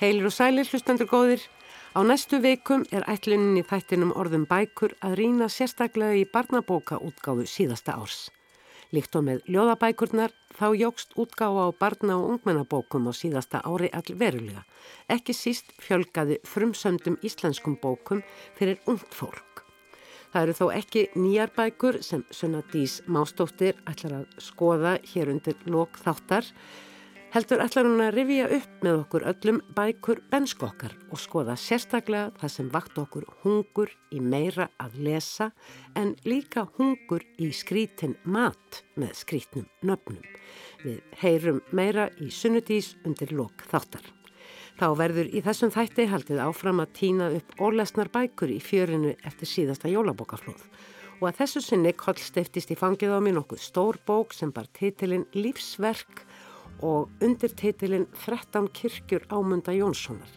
Heilir og sælir hlustandur góðir. Á næstu veikum er ætlunin í þættinum orðum bækur að rína sérstaklega í barnabóka útgáfu síðasta árs. Líkt og með ljóðabækurnar þá jógst útgáfa á barna- og ungmennabókum á síðasta ári all verulega. Ekki síst fjölgaði frumsöndum íslenskum bókum fyrir ungt fólk. Það eru þó ekki nýjar bækur sem Sunna Dís Mástóttir ætlar að skoða hér undir lok þáttar heldur ætlar hún að rifja upp með okkur öllum bækur benskokkar og skoða sérstaklega það sem vakt okkur hungur í meira að lesa en líka hungur í skrítin mat með skrítnum nöfnum. Við heyrum meira í sunnudís undir lok þáttar. Þá verður í þessum þætti haldið áfram að týna upp ólesnar bækur í fjörinu eftir síðasta jólabókaflóð og að þessu sinni kollstiftist í fangið á mér nokkuð stór bók sem bar titilinn Lífsverk og undir teitilinn 13 kirkjur ámunda Jónssonar.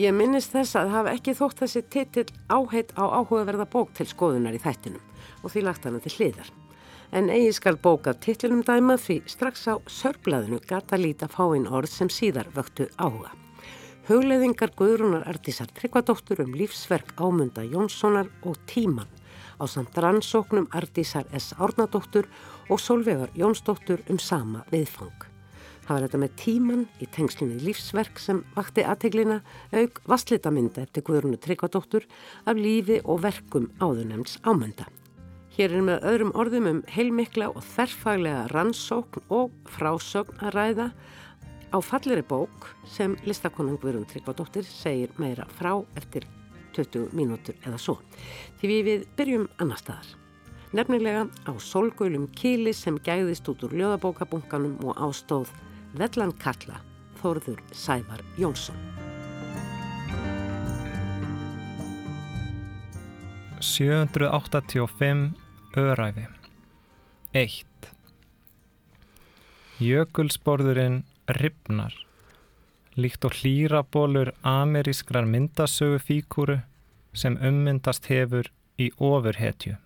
Ég minnist þess að hafa ekki þótt þessi teitil áheit á áhugaverða bók til skoðunar í þættinum og því lagt hana til hliðar. En eigi skal bóka titlinum dæma því strax á sörblaðinu gata líta fáinn orð sem síðar vöktu áhuga. Hugleðingar Guðrúnar Ardísar Tryggvadóttur um lífsverk ámunda Jónssonar og tíman á samt rannsóknum Ardísar S. Árnadóttur og Solvegar Jónsdóttur um sama viðfang. Það var þetta með tíman í tengslunni lífsverk sem vakti aðteglina auk vastlitaminda eftir Guðrunu Tryggvadóttur af lífi og verkum áðurnemns ámönda. Hér er með öðrum orðum um heilmikla og þerfaglega rannsókn og frásögn að ræða á falliri bók sem listakonan Guðrun Tryggvadóttir segir meira frá eftir 20 mínútur eða svo. Því við byrjum annar staðar. Nefnilega á solgölum kíli sem gæðist út úr ljóðabókabunkanum og ástóð Vellan Kalla, Þórður Sævar Jónsson. Sjöundru fimm öræfi. Eitt. Jökulsborðurinn ripnar, líkt og hlýrabólur amerískrar myndasögu fíkúru sem ummyndast hefur í ofurhetju.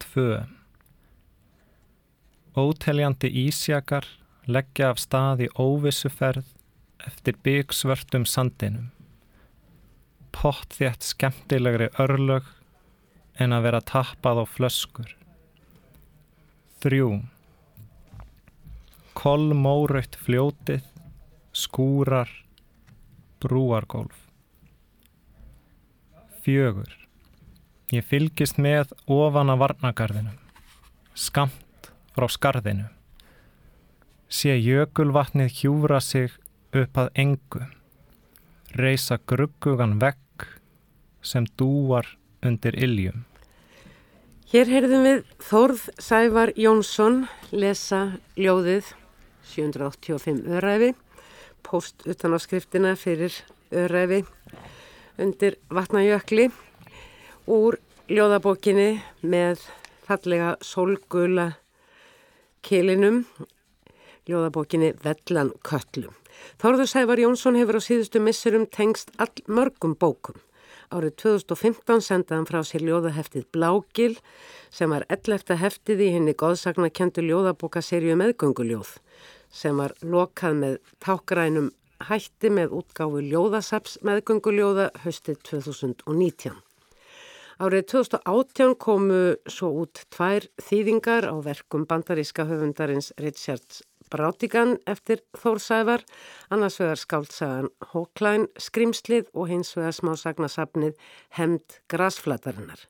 Tvö. Óteljandi ísjakar leggja af stað í óvissuferð eftir byggsvörtum sandinum. Pott þétt skemmtilegri örlög en að vera tappað á flöskur. Þrjú. Kolmóraut fljótið, skúrar, brúargólf. Fjögur. Ég fylgist með ofan að varnagarðinu, skamt frá skarðinu sé jökulvatnið hjúra sig upp að engu, reysa gruggugan vekk sem dúar undir iljum. Hér heyrðum við Þórð Sævar Jónsson lesa ljóðið 785 öræfi, post utan á skriftina fyrir öræfi undir vatnajökli úr ljóðabókinni með fallega solgula kilinum ljóðabókinni Vellan Köllu. Þorður Sævar Jónsson hefur á síðustu missurum tengst all mörgum bókum. Árið 2015 sendaði hann frá sér ljóðaheftið Blágil sem var 11. heftið í henni góðsagnakendu ljóðabókaserju meðgönguljóð sem var lokað með tákrænum hætti með útgáfu ljóðasaps meðgönguljóða höstið 2019. Árið 2018 komu svo út tvær þýðingar á verkum bandaríska höfundarins Richards Brátigan eftir Þórsævar, annars vegar skáltsagan Hóklæn skrimslið og hins vegar smásagnasafnið Hemd Grasflatarinnar.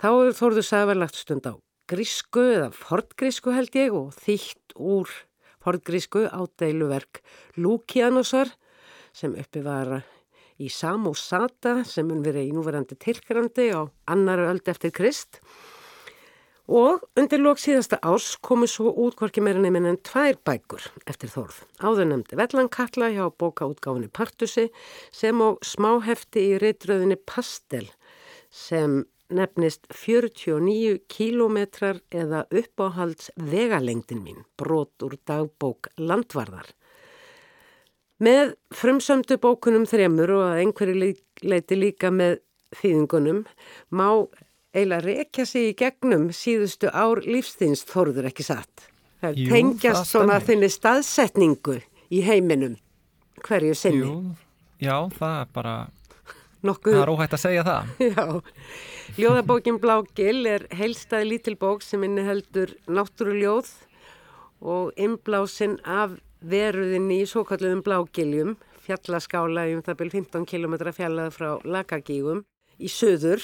Þá hefur Þórður Sævar lagt stund á grísku eða fortgrísku held ég og þýtt úr fortgrísku á deiluverk Lúkianosar sem uppi var í Samosata sem mun verið í núverandi tilkrandi á annaru öld eftir Krist Og undir lók síðasta ás komu svo út hvorki meira nefn en tvær bækur eftir Þórð. Áður nefndi Vellankalla hjá bókaútgáfinni Partusi sem á smáhefti í reytröðinni Pastel sem nefnist 49 kílometrar eða uppáhalds vegalengdin mín, brot úr dagbók Landvarðar. Með frumsömdu bókunum þremur og að einhverju leiti líka með þýðingunum má eiginlega rekja sig í gegnum síðustu ár lífsþins þorður ekki satt. Það Jú, tengjast svona þinni staðsetningu í heiminum. hverju sinni. Jú, já, það er bara, Nokkuð, það er óhægt að segja það. Já, ljóðabókin Blágil er heilstæði lítil bók sem inni heldur náttúruljóð og innblásinn af veruðinni í svo kalluðum Blágiljum, fjallaskála í um það byrjum 15 km fjallað frá Lakagígum í söður.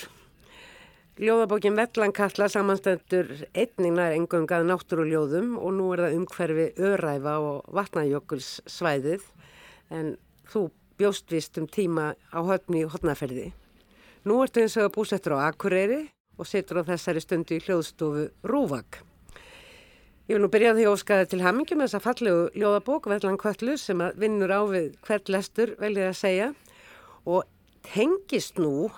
Ljóðabókin Vellankalla samanstöndur einningar engungað náttúruljóðum og nú er það umhverfi öræfa og vatnajökuls svæðið en þú bjóst vist um tíma á höfni í hotnaferði. Nú ertu eins og búsettur á Akureyri og situr á þessari stundu í hljóðstofu Rúvag. Ég vil nú byrja því að óskaða til hamingjum þess að fallegu ljóðabók Vellan Kvöllu sem vinnur á við hvert lestur vel ég að segja og tengist nú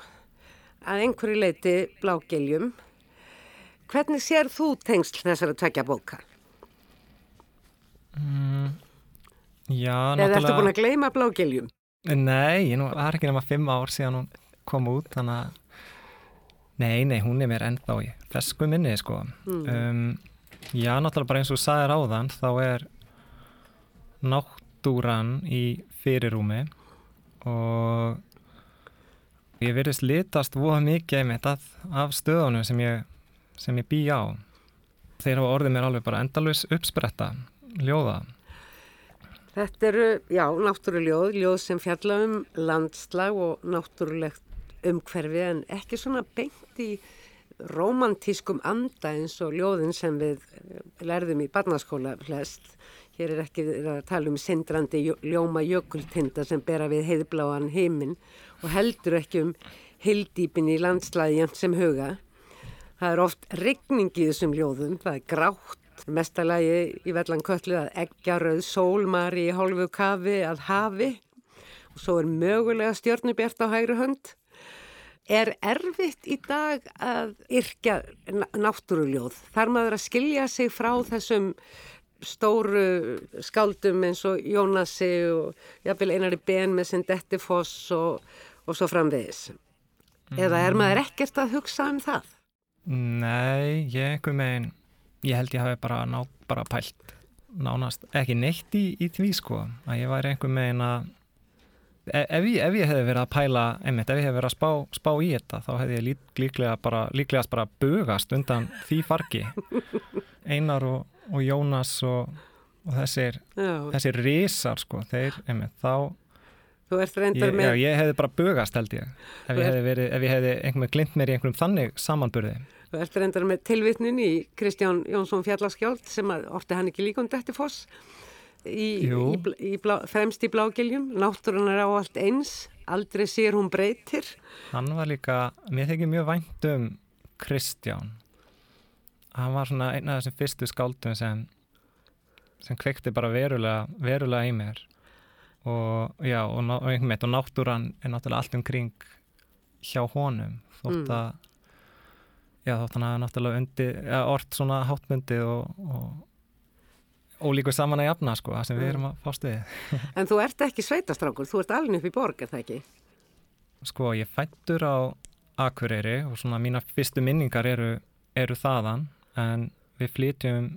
að einhverju leiti blágeljum. Hvernig sér þú tengsl þessara tvekja bóka? Mm, já, Eða ertu búin að gleyma blágeljum? Nei, nú, það er ekki nema fimm ár síðan hún kom út, þannig að nei, nei, hún er mér ennþá í fesku minni, sko. Mm. Um, já, náttúrulega bara eins og sæðir áðan, þá er náttúran í fyrirrúmi og ég verðist litast voða mikið einmitt af, af stöðunum sem ég, sem ég bý á. Þeir hafa orðið mér alveg bara endalus uppspretta, ljóða. Þetta eru, já, náttúruljóð, ljóð sem fjalla um landslag og náttúrulegt umhverfi en ekki svona beint í romantískum anda eins og ljóðin sem við lærðum í barnaskóla flest. Hér er ekki að tala um sindrandi ljóma jökultinda sem bera við heiðbláan heiminn og heldur ekki um hildýpin í landslæði sem huga. Það er oft regning í þessum ljóðum, það er grátt mestalagi í vellan köllu að eggjarauð sólmari í hálfu kafi að hafi og svo er mögulega stjórnubjart á hægri hönd. Er erfitt í dag að yrkja náttúruljóð? Þar maður að skilja sig frá þessum stóru skáldum eins og Jónasi og jafnvel einari ben með sinn dettifoss og, og svo framvegis. Eða er maður ekkert að hugsa um það? Nei, ég einhver meginn ég held ég hafi bara, ná, bara pælt nánast, ekki neitt í, í því sko, að ég væri einhver megin að ef ég, ef ég hefði verið að pæla, einmitt, ef ég hefði verið að spá, spá í þetta, þá hefði ég lík, líklega bara, líklegast bara bugast undan því fargi. Einar og, og Jónas og, og þessir Já. þessir risar sko, þeir, einmitt, þá með... Já, ég hefði bara bugast held ég, ef ég hefði verið, ef ég hefði einhvern veginn glind mér í einhverjum þannig samanburði. Þú ert reyndar með tilvitnin í Kristján Jónsson Fjallarskjáld sem orti hann ekki líka um dætti foss í, í, í blá, fremst í blágiljum. Náttúrunar á allt eins, aldrei sér hún breytir. Hann var líka, mér þykir mjög vænt um Kristján. Hann var svona eina af þessum fyrstu skáldum sem, sem kvekti bara verulega, verulega í mér. Og, já, og, og, og náttúran er náttúrulega allt umkring hjá honum þótt mm. að já þótt hann hafa náttúrulega undi, ja, orð svona hátmundi og, og ólíku saman að jafna sko, það sem við erum að fást við. En þú ert ekki sveitastrákur, þú ert alveg upp í borg, er það ekki? Sko, ég fættur á Akureyri og svona mína fyrstu minningar eru, eru þaðan, en við flytjum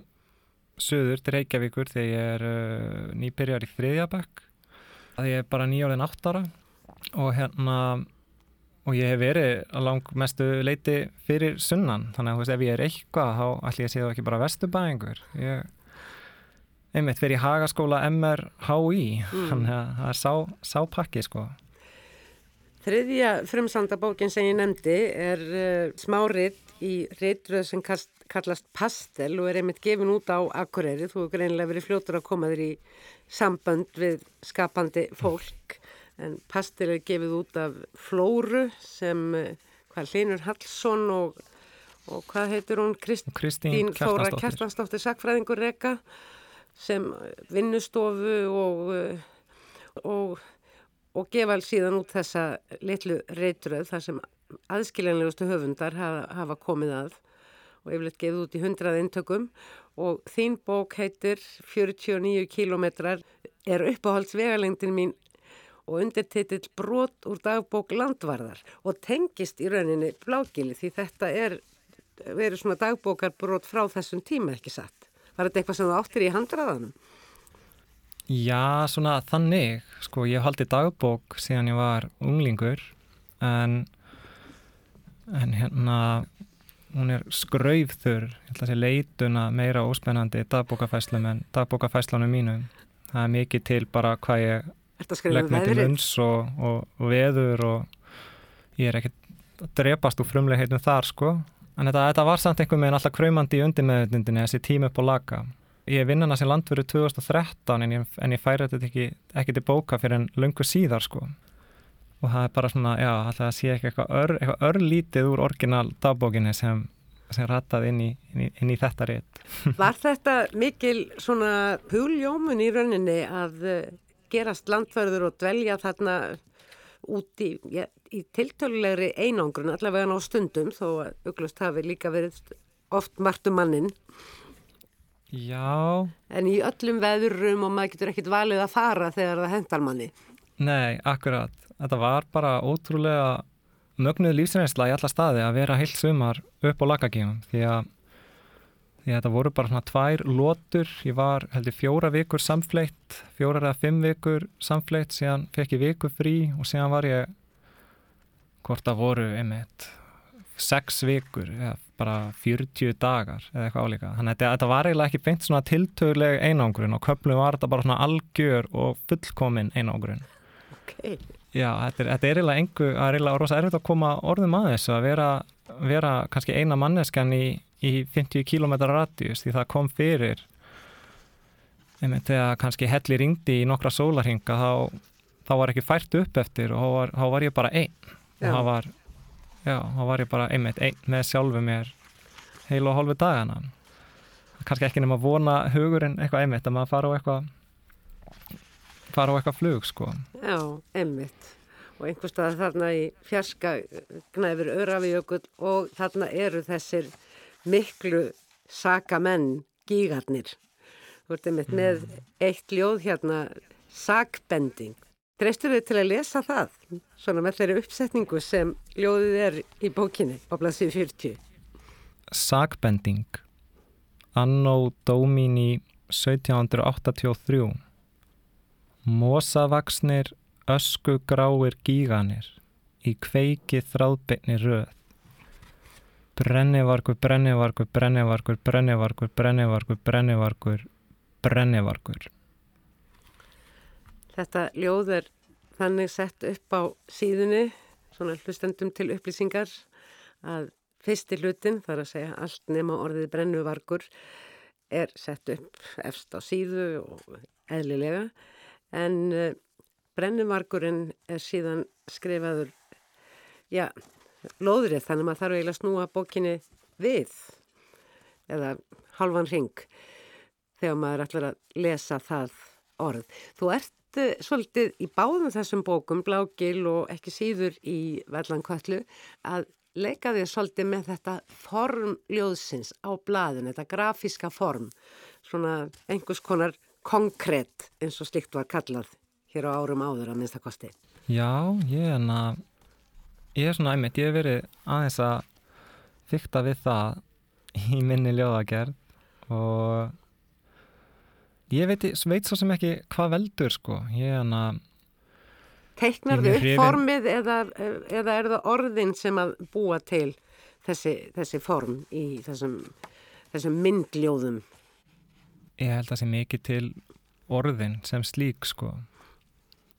söður til Reykjavíkur þegar ég er uh, nýbyrjar í þriðjabökk, það ég er bara nýjórðin áttara og hérna og ég hef verið að lang mestu leiti fyrir sunnan þannig að veist, ef ég er eitthvað þá ætlum ég að sé það ekki bara vestubæðingur ég einmitt fyrir hagaskóla MRHI mm. það er sá, sá pakki sko. Þriðja frumsandabókin sem ég nefndi er uh, smárið í reytröð sem kast, kallast Pastel og er einmitt gefin út á Akureyri. Þú hefur greinlega verið fljótur að koma þér í sambönd við skapandi fólk. En pastil er gefið út af Flóru sem eh, hvað Linur Hallsson og, og hvað heitur hún? Kristín, Þóra Kjartansdóttir. Sakfræðingur Reka sem vinnustofu og, eh, og, og gefa síðan út þessa litlu reytröð þar sem aðskiljanlegustu höfundar hafa, komið að og yfirleitt gefið út í hundrað eintökum og þín bók heitir 49 kilometrar er uppáhaldsvegalengdin mín og undirtitill brot úr dagbók landvarðar og tengist í rauninni blágili því þetta er verið svona dagbókar brot frá þessum tíma ekki satt. Var þetta eitthvað sem þú áttir í handraðanum? Já, svona þannig, sko, ég haldi dagbók síðan ég var unglingur en, en hérna, hún er skraufþur, ég held að sé leituna meira óspennandi dagbókafæslum en dagbókafæslunum mínum. Það er mikið til bara hvað ég legg með til munns og, og, og veður og ég er ekkert að drepast úr frumlegheitum þar, sko. En þetta, þetta var samt einhver meðan alltaf kræmandi í undirmeðundinni, þessi tíma upp á laga ég vinn hana sem landverðu 2013 en ég, en ég færi þetta ekki, ekki til bóka fyrir en lungu síðar sko. Og það er bara svona, já, það sé ekki eitthvað ör, eitthvað örlítið úr orginal dagbókinni sem, sem rattað inn inn inn í þetta rétt. Var þetta mikil svona púljómun í rauninni að eh, gerast landverður og dvelja þarna út í, ja, í tiltölulegri einangrun allavega á stundum þó að auglust hafi líka verið oft margt um mannin Já. En í öllum veðurum og maður getur ekkit valið að fara þegar það hendar manni. Nei, akkurat. Þetta var bara ótrúlega mögnuð lífsreynsla í alla staði að vera heilt sumar upp á lagagífum því að, því að þetta voru bara svona tvær lótur. Ég var heldur fjóra vikur samfleitt, fjóra eða fimm vikur samfleitt, síðan fekk ég viku frí og síðan var ég hvort að voru einmitt sex vikur eða bara 40 dagar eða eitthvað álíka. Þannig að þetta var eiginlega ekki beint svona tiltöðleg einangrun og köplum var þetta bara svona algjör og fullkomin einangrun. Okay. Já, þetta er, þetta er eiginlega engu, það er eiginlega rosa erfitt að koma orðum að þessu að vera, vera kannski eina manneskan í, í 50 km radíus því það kom fyrir einmitt þegar kannski helli ringdi í nokkra sólarhinga þá, þá var ekki fært upp eftir og þá var, þá var ég bara einn og það var já, þá var ég bara einmitt einn með sjálfu mér heil og hálfu dagana. Kannski ekki nema vona hugurinn eitthvað einmitt að maður fara á eitthvað fara á eitthvað flug sko. Já, einmitt. Og einhver stað þarna í fjarska knæfur Örafijökull og þarna eru þessir miklu sakamenn gígarnir. Þú ert einmitt með eitt ljóð hérna sakbending Dreistur þið til að lesa það, svona með þeirri uppsetningu sem ljóðið er í bókinni á blasið 40? Sagbending. Anno Domini 1783 Mósavaksnir öskugráir gíganir í kveiki þráðbyrni röð. Brennivargur, brennivargur, brennivargur, brennivargur, brennivargur, brennivargur, brennivargur Þetta ljóð er þannig sett upp á síðunni, svona hlustendum til upplýsingar, að fyrsti hlutin, þar að segja allt nema orðið brennuvargur, er sett upp efst á síðu og eðlilega, en uh, brennuvargurinn er síðan skrifaður, já, loðrið, þannig að maður þarf eiginlega að snúa bókinni við, eða halvan ring, þegar maður ætlar að lesa það orð. Þú ert svolítið í báðum þessum bókum, Blágil og ekki síður í Verlankvallu, að leika þig svolítið með þetta form ljóðsins á blaðin, þetta grafíska form, svona einhvers konar konkrétt eins og slikt var kallað hér á árum áður að minnstakosti. Já, ég er enna, ég er svona æmitt, ég hef verið aðeins að fykta við það í minni ljóðagerð og Ég veit, veit svo sem ekki hvað veldur sko. Ég hann að... Teiknar þau upp formið eða, eða er það orðin sem að búa til þessi, þessi form í þessum, þessum myndljóðum? Ég held að það sé mikið til orðin sem slík sko.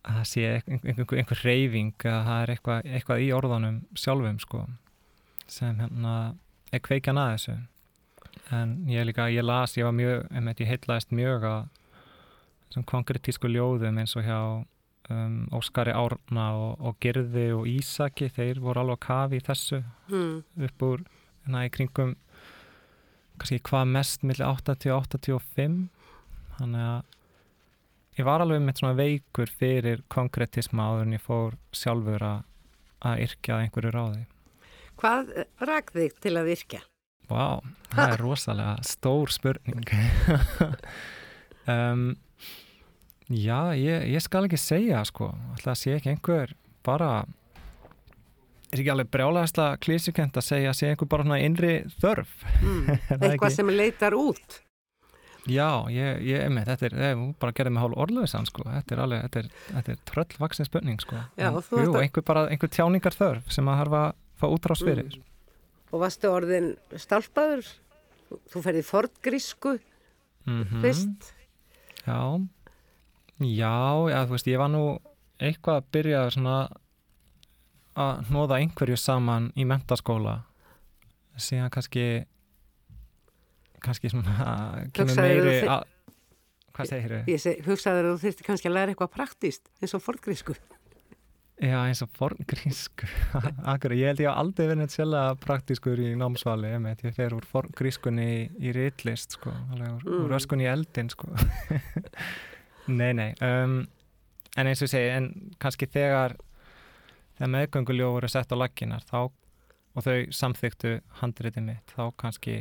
Að það sé einhver, einhver, einhver reyfing að það er eitthvað, eitthvað í orðanum sjálfum sko sem hérna er kveikjan að þessu en ég líka, ég las, ég var mjög einmitt, ég heitlaðist mjög að þessum konkretísku ljóðum eins og hjá um, Óskari Árna og, og Girði og Ísaki þeir voru alveg að kafi í þessu mm. upp úr, hérna í kringum kannski hvað mest millir 80-85 þannig að ég var alveg með svona veikur fyrir konkretisma áður en ég fór sjálfur að, að yrkja einhverju ráði Hvað ræk þig til að yrkja? Vá, wow, það er rosalega stór spurning. Um, Já, ég, ég skal ekki segja sko, alltaf sé ekki einhver bara er ekki alveg brjálæðislega klísukent að segja sé einhver bara svona innri þörf? Mm, Eitthvað sem leitar út. Já, ég, ég með, þetta er, ég bara gerði mig hálf orðlöðisann sko, þetta er alveg, þetta er, þetta er tröllvaksin spurning sko. Já, en, jú, einhver bara, einhver tjáningar þörf sem að harfa að fá útrás fyrir. Mm. Og varstu orðin stálpaður? Þú- ferði fortgrísku Mm fyrst? Já, já, já, þú veist, ég var nú eitthvað að byrja svona að hnóða einhverju saman í mentaskóla síðan kannski kannski svona kemur meiri að hvað segir þau? Hugsaði að þú þurfti kannski að læra eitthvað praktíst eins og fortgrísku. Já, eins og forngrísku Akkur, ég held ég að aldrei verið neitt sérlega praktískur í námsvali ég fer úr forngrískunni í, í ritlist sko, alveg úr, Mm. úr öskunni í eldin sko. Nei, nei um, en eins og segi en kannski þegar þegar meðgönguljó voru sett á lagginar þá, og þau samþyktu handritið mitt, þá kannski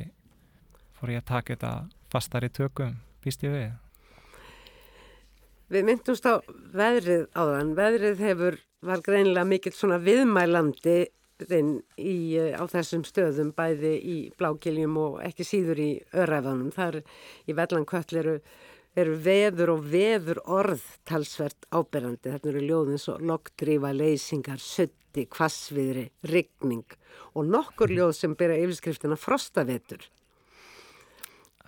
fór ég að taka þetta fastar í tökum, býst ég við Við myndumst á veðrið áðan. Veðrið hefur, var greinilega mikill svona viðmælandi í, eh, á þessum stöðum, bæði í blákiljum og ekki síður í öræfanum. Þar í Vellanköll eru, eru veður og veður orð talsvert áberandi. Þarna eru ljóðin svo loggdrífa, leysingar, sutti, kvassviðri, rigning og nokkur ljóð sem byrja yfirskriftina frostavetur.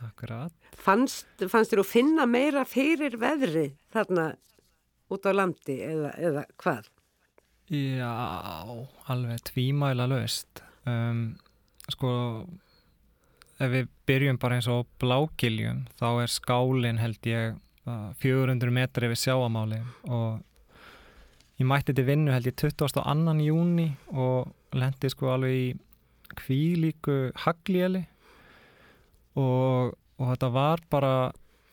Akkurat Fannst, fannst þér að finna meira fyrir veðri þarna út á landi eða, eða hvað? Já, alveg tvímæla löst. Um, sko, ef við byrjum bara eins og blákiljum, þá er skálinn held ég uh, 400 metri yfir sjáamáli og ég mætti til vinnu held ég 22. júni og lendi sko alveg í kvílíku haglíeli og, og þetta var bara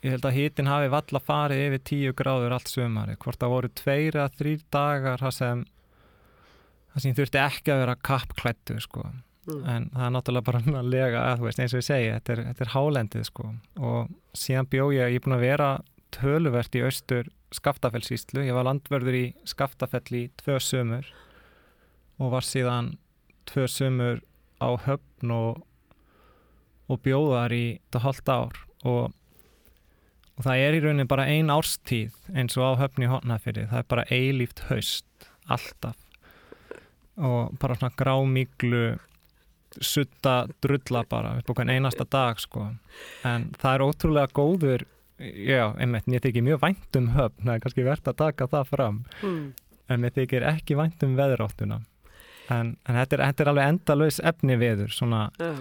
ég held að hitin hafi valla farið yfir 10 gráður allt sömari hvort það voru tveir eða þrýr dagar sem það sem þurfti ekki að vera kappklættu sko. Mm. en það er náttúrulega bara svona lega að þú veist eins og ég segi, þetta er, þetta er hálendið sko. og síðan bjó ég ég er búin að vera töluvert í austur Skaftafellsíslu, ég var landvörður í Skaftafell í tvö sömur og var síðan tvö sömur á höfn og, og bjóðar í þetta hálft ár og, og það er í rauninni bara ein árstíð eins og á höfn í hotnafyrði, það er bara eilíft haust, alltaf og bara svona grámíglu sutta drulla bara upp á hvern einasta dag sko. En það er ótrúlega góður já, einmitt, mér þykir mjög vænt um höfn það er kannski verðt að taka það fram. Mm. en mér þykir ekki vænt um veðráttuna en, en þetta, er, þetta er alveg endalaus efni veður, svona Já.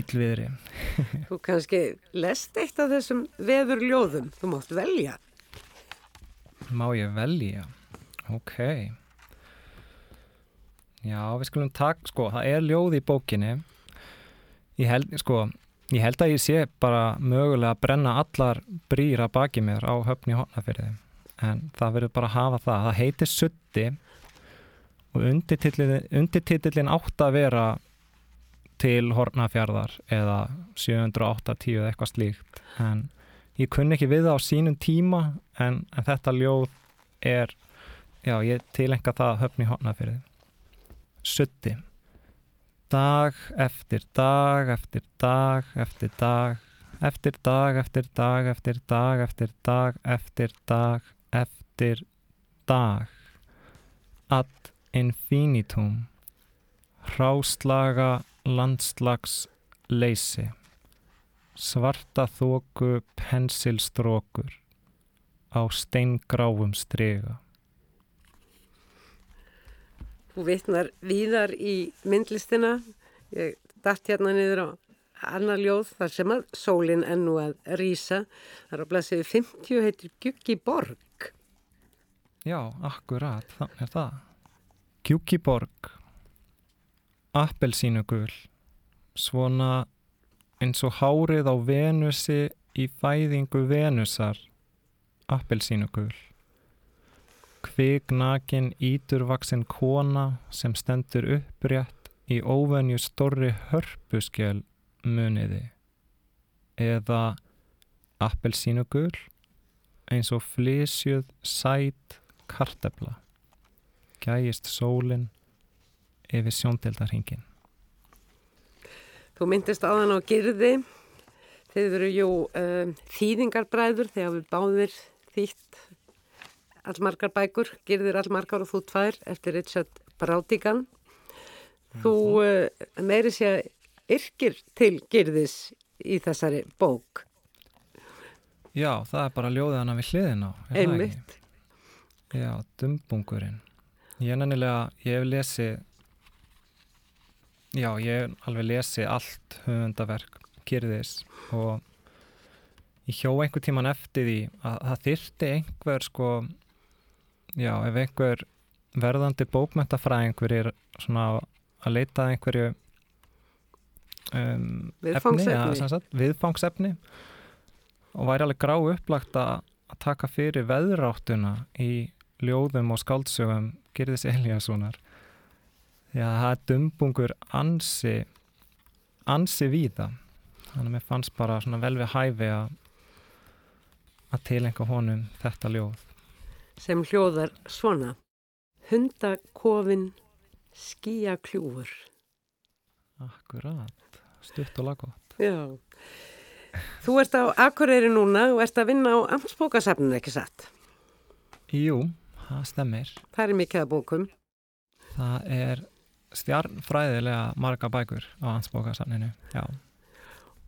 íllviðri Þú kannski lest eitt af þessum veður ljóðum, þú mátt velja. má ég velja? Ok já, við skulum takk sko, það er ljóð í bókinni. Ég held, sko ég held að ég sé bara mögulega að brenna allar brýra baki mér á höfni hotnafyrði en það verður bara að hafa það. Það heitir Sutti og undirtitillin átt að vera til Hortnafjörðar eða 780 eða eitthvað slíkt. En ég kunni ekki við það á sínum tíma en, en þetta ljóð er já, ég tilenga það höfni Hortnafjörði Sutti dag eftir dag eftir dag eftir dag eftir dag eftir dag eftir dag eftir dag eftir dag eftir dag. Ad infinitum. Hráslaga landslags leysi svarta þóku pensilstrókur á steingráum strega Þú vitnar víðar í myndlistina. Ég datt hérna niður á annar ljóð þar sem að sólinn ennu að rýsa. Það er að blæsiði 50 heitir Gjuggi Borg. Já, akkurat, þannig er það. Kjúkiborg, appelsínugul, svona eins og hárið á Venusi í fæðingu Venusar, appelsínugul. Kviknakin íturvaksin kona sem stendur upprétt í óvenju stórri hörpuskjöl muniði. Eða appelsínugul eins og flysjuð sæt kartefla gæjist sólin yfir sjóndeldarhingin Þú myndist þann á Girði. Þeir eru jú um, þýðingarbræður þegar við báðir þýtt allmargar bækur, gerðir allmargar og þú tvær eftir Richard Brádigan. Þú uh, meiri sé að yrkir til gerðis í þessari bók. Já, það er bara ljóðið hana við hliðin á. Einmitt. Já, dumbungurinn. Ég er nennilega, ég hef lesið, já, ég hef alveg lesið allt höfundaverk gerðis og ég hjó einhver tíman eftir því að það þyrti einhver sko já, ef einhver verðandi bókmöntafræðingur er svona að leita einhverju um, viðfangsefni. Efni, ja, viðfangsefni og væri alveg grá upplagt að taka fyrir veðráttuna í ljóðum og skáldsögum Girðis Eliassonar því að það er dumbungur ansi ansi víða. Þannig að mér fannst bara vel við hæfi að að tilenga honum þetta ljóð sem hljóðar svona. Hundakofin skíakljúfur Akkurat, stutt og lagótt Já. Þú ert á Akureyri núna og ert að vinna á Amtsbókasafninu ekki satt? Jú, það stemmir Það er mikið að bókum. Það er stjarnfræðilega marga bækur á Amtsbókasafninu, já.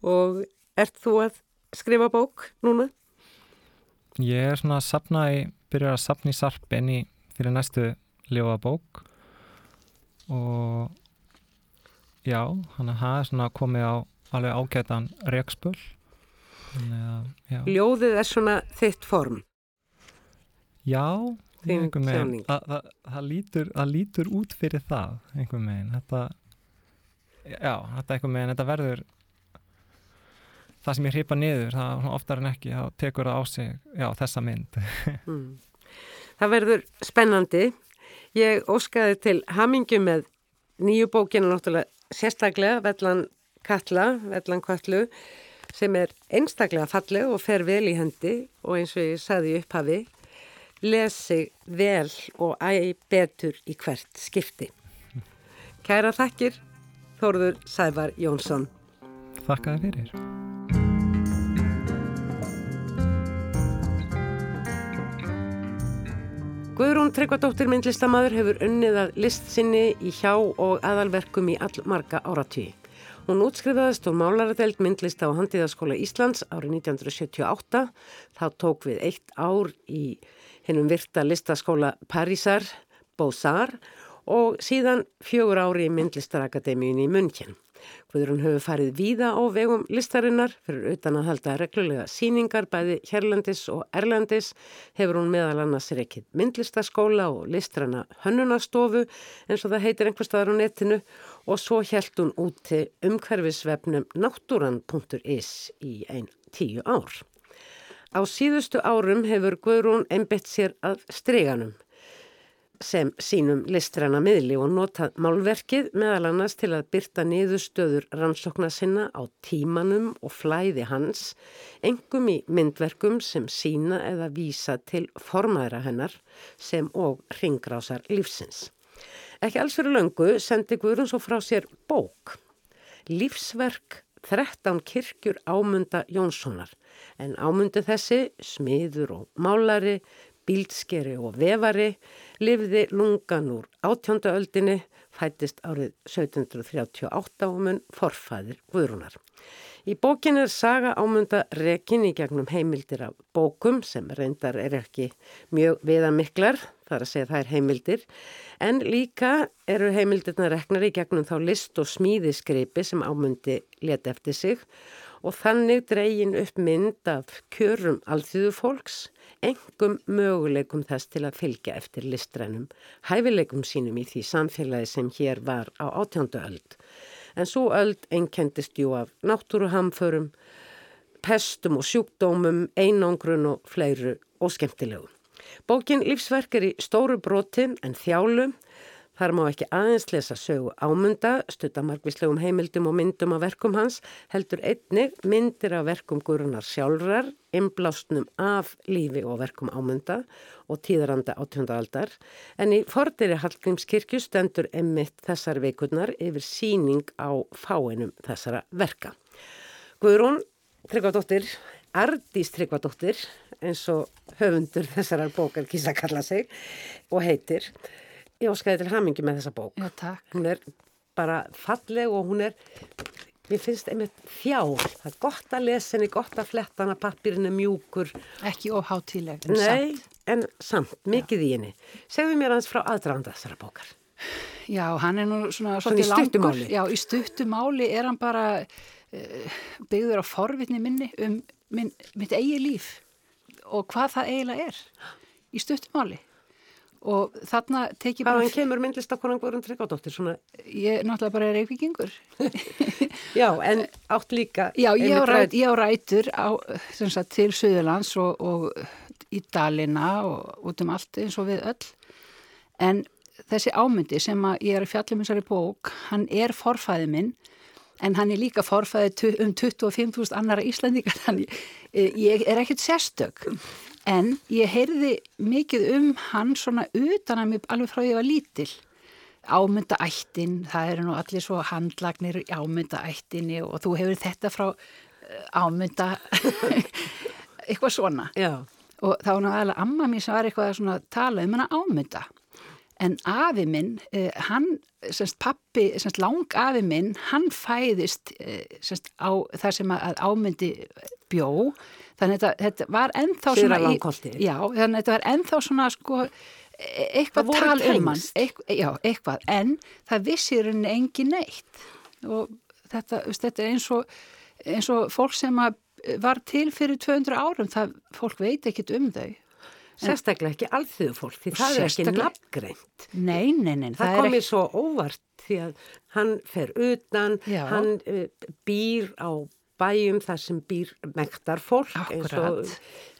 Og ert þú að skrifa bók núna? Ég er svona að sapna í byrjar að sapna í sarpin í fyrir næstu ljóða bók og já, hann er það svona komið á alveg ágætan reikspöl Ljóðið er svona þitt form. Já veginn. það, það, það, lítur, það lítur út fyrir það einhvern veginn. Þetta, já, þetta einhvern veginn þetta verður það sem ég hripa niður, það oftar en ekki þá tekur það á sig, já, þessa mynd mm. Það verður spennandi ég óskaði til hamingu með nýju bókinu náttúrulega sérstaklega Vellan Katla, Vellan Katlu sem er einstaklega falleg og fer vel í hendi og eins og ég saði upphafi lesi vel og æg betur í hvert skipti. Kæra þakkir, Þórður Sævar Jónsson. Þakkaði fyrir. Guðrún Tryggvadóttir myndlistamæður hefur unnið að list sinni í hjá og aðalverkum í all marga áratvíi. Hún útskrifaðist og málaradelt myndlista á Handíðaskóla Íslands árið 1978. Þá tók við eitt ár í hennum virta listaskóla Parísar, Beaux-Arts og síðan fjögur ári í myndlistarakademíun í München. Guðrún hefur farið víða á vegum listarinnar fyrir utan að halda reglulega síningar bæði hérlandis og erlandis hefur hún meðal annars reykið myndlistaskóla og listrana hönnunastofu eins og það heitir einhver staðar á netinu og svo held hún út til umhverfisvefnum náttúran.is í einn tíu ár. Á síðustu árum hefur Guðrún einbett sér að streganum sem sínum listræna miðli og notað málverkið meðal annars til að byrta niðurstöður rannsókna sinna á tímanum og flæði hans, engum í myndverkum sem sína eða vísa til formaðra hennar sem og ringrásar lífsins. Ekki alls fyrir löngu sendi Guðrún svo frá sér bók, lífsverk 13 kirkjur ámunda Jónssonar en ámundu þessi, smiður og málari, bíldskeri og vevari lifði lungan úr átjónda öldinni, fættist árið 1738 og mun forfæðir Guðrúnar. Í bókin er saga ámunda rekin í gegnum heimildir af bókum sem reyndar er ekki mjög viðamiklar, þar að segja það er heimildir, en líka eru heimildirna reknar í gegnum þá list og smíðiskreipi sem ámundi leti eftir sig og þannig dreyin upp mynd af kjörum alþjóðu fólks engum möguleikum þess til að fylgja eftir listrænum, hæfileikum sínum í því samfélagi sem hér var á átjándu öld. En svo öld einkendist jú af náttúruhamförum, pestum og sjúkdómum, einangrun og fleiru og skemmtilegu. Bókin Lífsverk er í stóru broti en þjálu Þar má ekki aðeins lesa sögu ámunda, stutta margvíslegum heimildum og myndum af verkum hans, heldur einnig myndir af verkum gurunar sjálfrar, inblásnum af lífi og verkum ámunda og tíðaranda átjóndaaldar, en í forðiri Hallgrímskirkju stendur emmitt þessar veikurnar yfir síning á fáinum þessara verka. Guðrún Tryggvadóttir, Ardís Tryggvadóttir, eins og höfundur þessarar bókar kýrsa kalla sig og heitir. Ég óskaði til hamingi með þessa bók. Já, takk. Hún er bara falleg og hún er, mér finnst einmitt fjál. Það er gott að lesa henni, gott að fletta hana, pappirinn er mjúkur. Ekki ofháttíleg, en Nei, samt. en samt, mikið í henni. Segðu mér hans frá aðdraðanda þessara bókar. Já, hann er nú svona, Svona í svolítið stuttu langur. máli. Já, í stuttu máli er hann bara uh, byggður á forvitni minni um minn, mitt eigi líf og hvað það eiginlega er í stuttu máli. Og þarna tekið bara, Hvaðan kemur myndlistakonan Guðrún Tryggvadóttir? Svona, ég er náttúrulega bara reykvíkingur. já, en átt líka. Já, ég á, ræt, ég á rætur á, sagt, til Suðurlands og, og í Dalina og út um allt eins og við öll. En þessi ámyndi sem að ég er um þessari bók, hann er forfæði minn en hann er líka forfæði um 25.000 annara Íslandingar, þannig eh, ég er ekkert sérstök. En ég heyrði mikið um hann svona utan að mér alveg frá ég var lítil. Ámyndaættin, það eru nú allir svo handlagnir í ámyndaættinni og þú hefur þetta frá eh, ámynda eitthvað svona. Já, og þá var nú aðalega amma mín sem var eitthvað að tala um hana ámynda en afi minn, eh, hann semst pappi, semst lang afi minn hann fæðist eh, semst á þar sem að ámyndi bjó, þannig að þetta, þetta var ennþá svona í- já, þannig að þetta var ennþá svona sko e- eitthvað tal um hann tengsl. Eitth, já, eitthvað, en það vissir henni engin neitt og þetta, þetta er eins og eins og fólk sem að var til fyrir 200 árum, það fólk veit ekkit um þau. sérstaklega ekki alþjóðu fólk, því það er ekki nafngreint. Nei, nei, nei, Það, það, kom er mér svo óvart því að hann fer utan, Já. hann uh, býr á bæjum þar sem býr mektar fólk eins og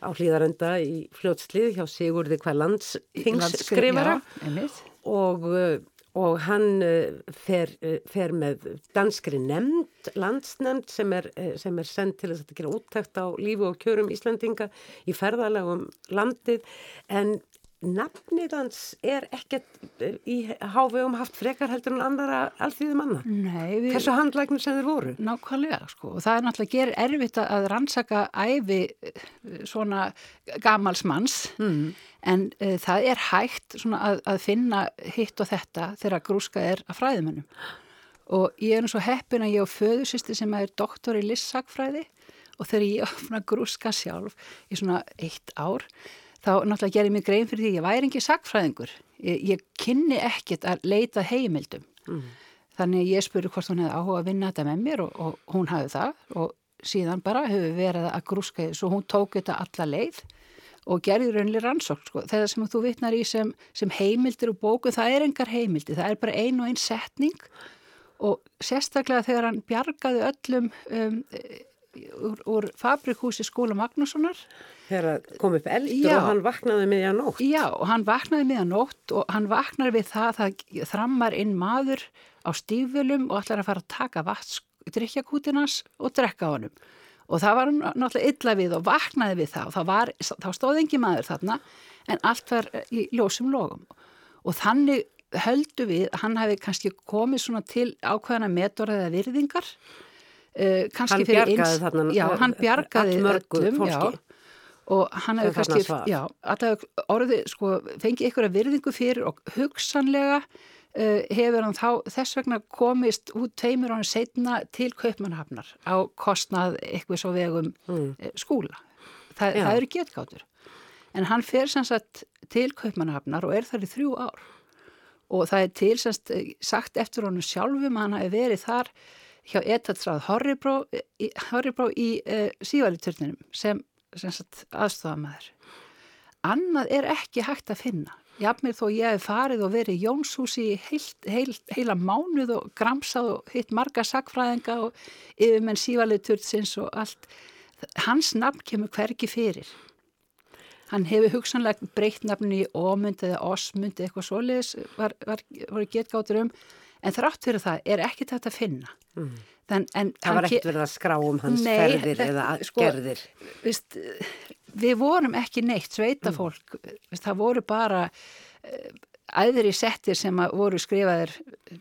á hlýðarenda í fljótslið hjá Sigurði hvað landstings Landskri- skrifara já, einmitt. og, uh, og hann uh, fer, uh, fer með danskri nefnd, landsnefnd sem er, sem er send til að gera úttækt á lífi og kjörum Íslandinga í ferðalagum landið. En nafnið hans er ekkert uh, í hávegum haft frekar heldur en annara alþýðum manna. Nei, við, Hversu handlægnir sem þeir voru? nákvæmlega, sko, og það er náttúrulega gerir erfitt að- rannsaka æfi eh, svona gamals manns, Mm. en uh, það er hægt svona að, að finna hitt og þetta þegar grúska er að fræðimönnum. Og ég er nú svo heppin að ég á föðusisti sem er doktor í lissakfræði og þegar ég opna grúska sjálf í svona eitt ár, þá náttúrulega gerir mér grein fyrir því að ég væri ekki sakfræðingur. Ég, ég kynni ekkit að leita heimildum. Þannig að ég spurði hvort hún hefði áhuga að vinna þetta með mér og, og hún hafði það og síðan bara hefur verið að grúska því svo hún tók þetta alla leið og gerði raunlega rannsókn sko. þegar sem þú vitnar í sem, sem heimildir og bóku, það er engar heimildir það er bara ein og ein setning og sérstaklega þegar hann bjargaði öllum um, úr, úr fabrikhúsi skóla Magnússonar Þegar kom upp eldur Já. og hann vaknaði miðja nótt. Já, og hann vaknaði miðan nótt og hann vaknar við það að það þrammar inn maður á stífölum og ætlar að fara að taka vats, drikkjakútinans og drekka honum. Og það var hann náttúrulega illa við og vaknaði við það og það var, þá stóð engi maður þarna en allt var í ljósum logum. Og þannig höldu við hann hafi kannski komið svona til ákveðana metorðið virðingar. Uh, Hann bjargaði þarna, Já, hann bjargaði öllum, já. Og hann hefur kannski, já, orðið, sko, fengið ykkur að virðingu fyrir og hugsanlega uh, hefur hann þá þess vegna komist út tveimur ánum setna til Kaupmannhafnar á kostnað eitthvað svo vegum mm. skúla. Þa, það eru getgátur. En hann fer sem sagt til Kaupmannhafnar og er þar í þrjú ár. Og það er til sem sagt eftir honum sjálfum að hann hafi verið þar hjá etatrað Horribró Horribró í uh, sívæliturninum sem, sem sagt aðstofamæður. Annað er ekki hægt að finna. Jafnir þó ég hef farið og verið í Jónshúsi í heilt, heilt, heila mánuð og gramsað og hitt marga sakfræðinga og yfirmenn sívæliturnsins og allt. Hans nafn kemur hvergi fyrir. Hann hefur hugsanlega breytt nafni í ómynd eða eða eitthvað svoleiðis var, var, var getgáttur um en þrátt fyrir það er ekki þetta að finna. Mm. Þann, en Það var ke- ekkert verið að skrá um hans Nei, ferðir þetta- eða sko, gerðir. Vist, við vorum ekki neitt sveitafólk, mm. það voru bara æðri settir sem að voru skrifaðir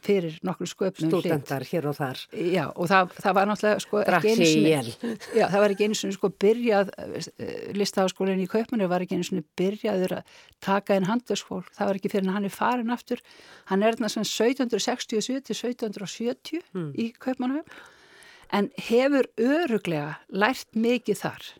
fyrir nokkur sköpnum Stúdendar hér og þar. Já, og það, það var náttúrulega sko sinni, já, það var ekki einu sinni sko byrjað, eh, listaháskólinn í Kaupmannu var ekki einu sinni byrjaður að taka einn handverksfólk, það var ekki fyrir hann er farin aftur, hann er þarna sem 1767 til 1770 mm. í Kaupmannu en hefur öruglega lært mikið þar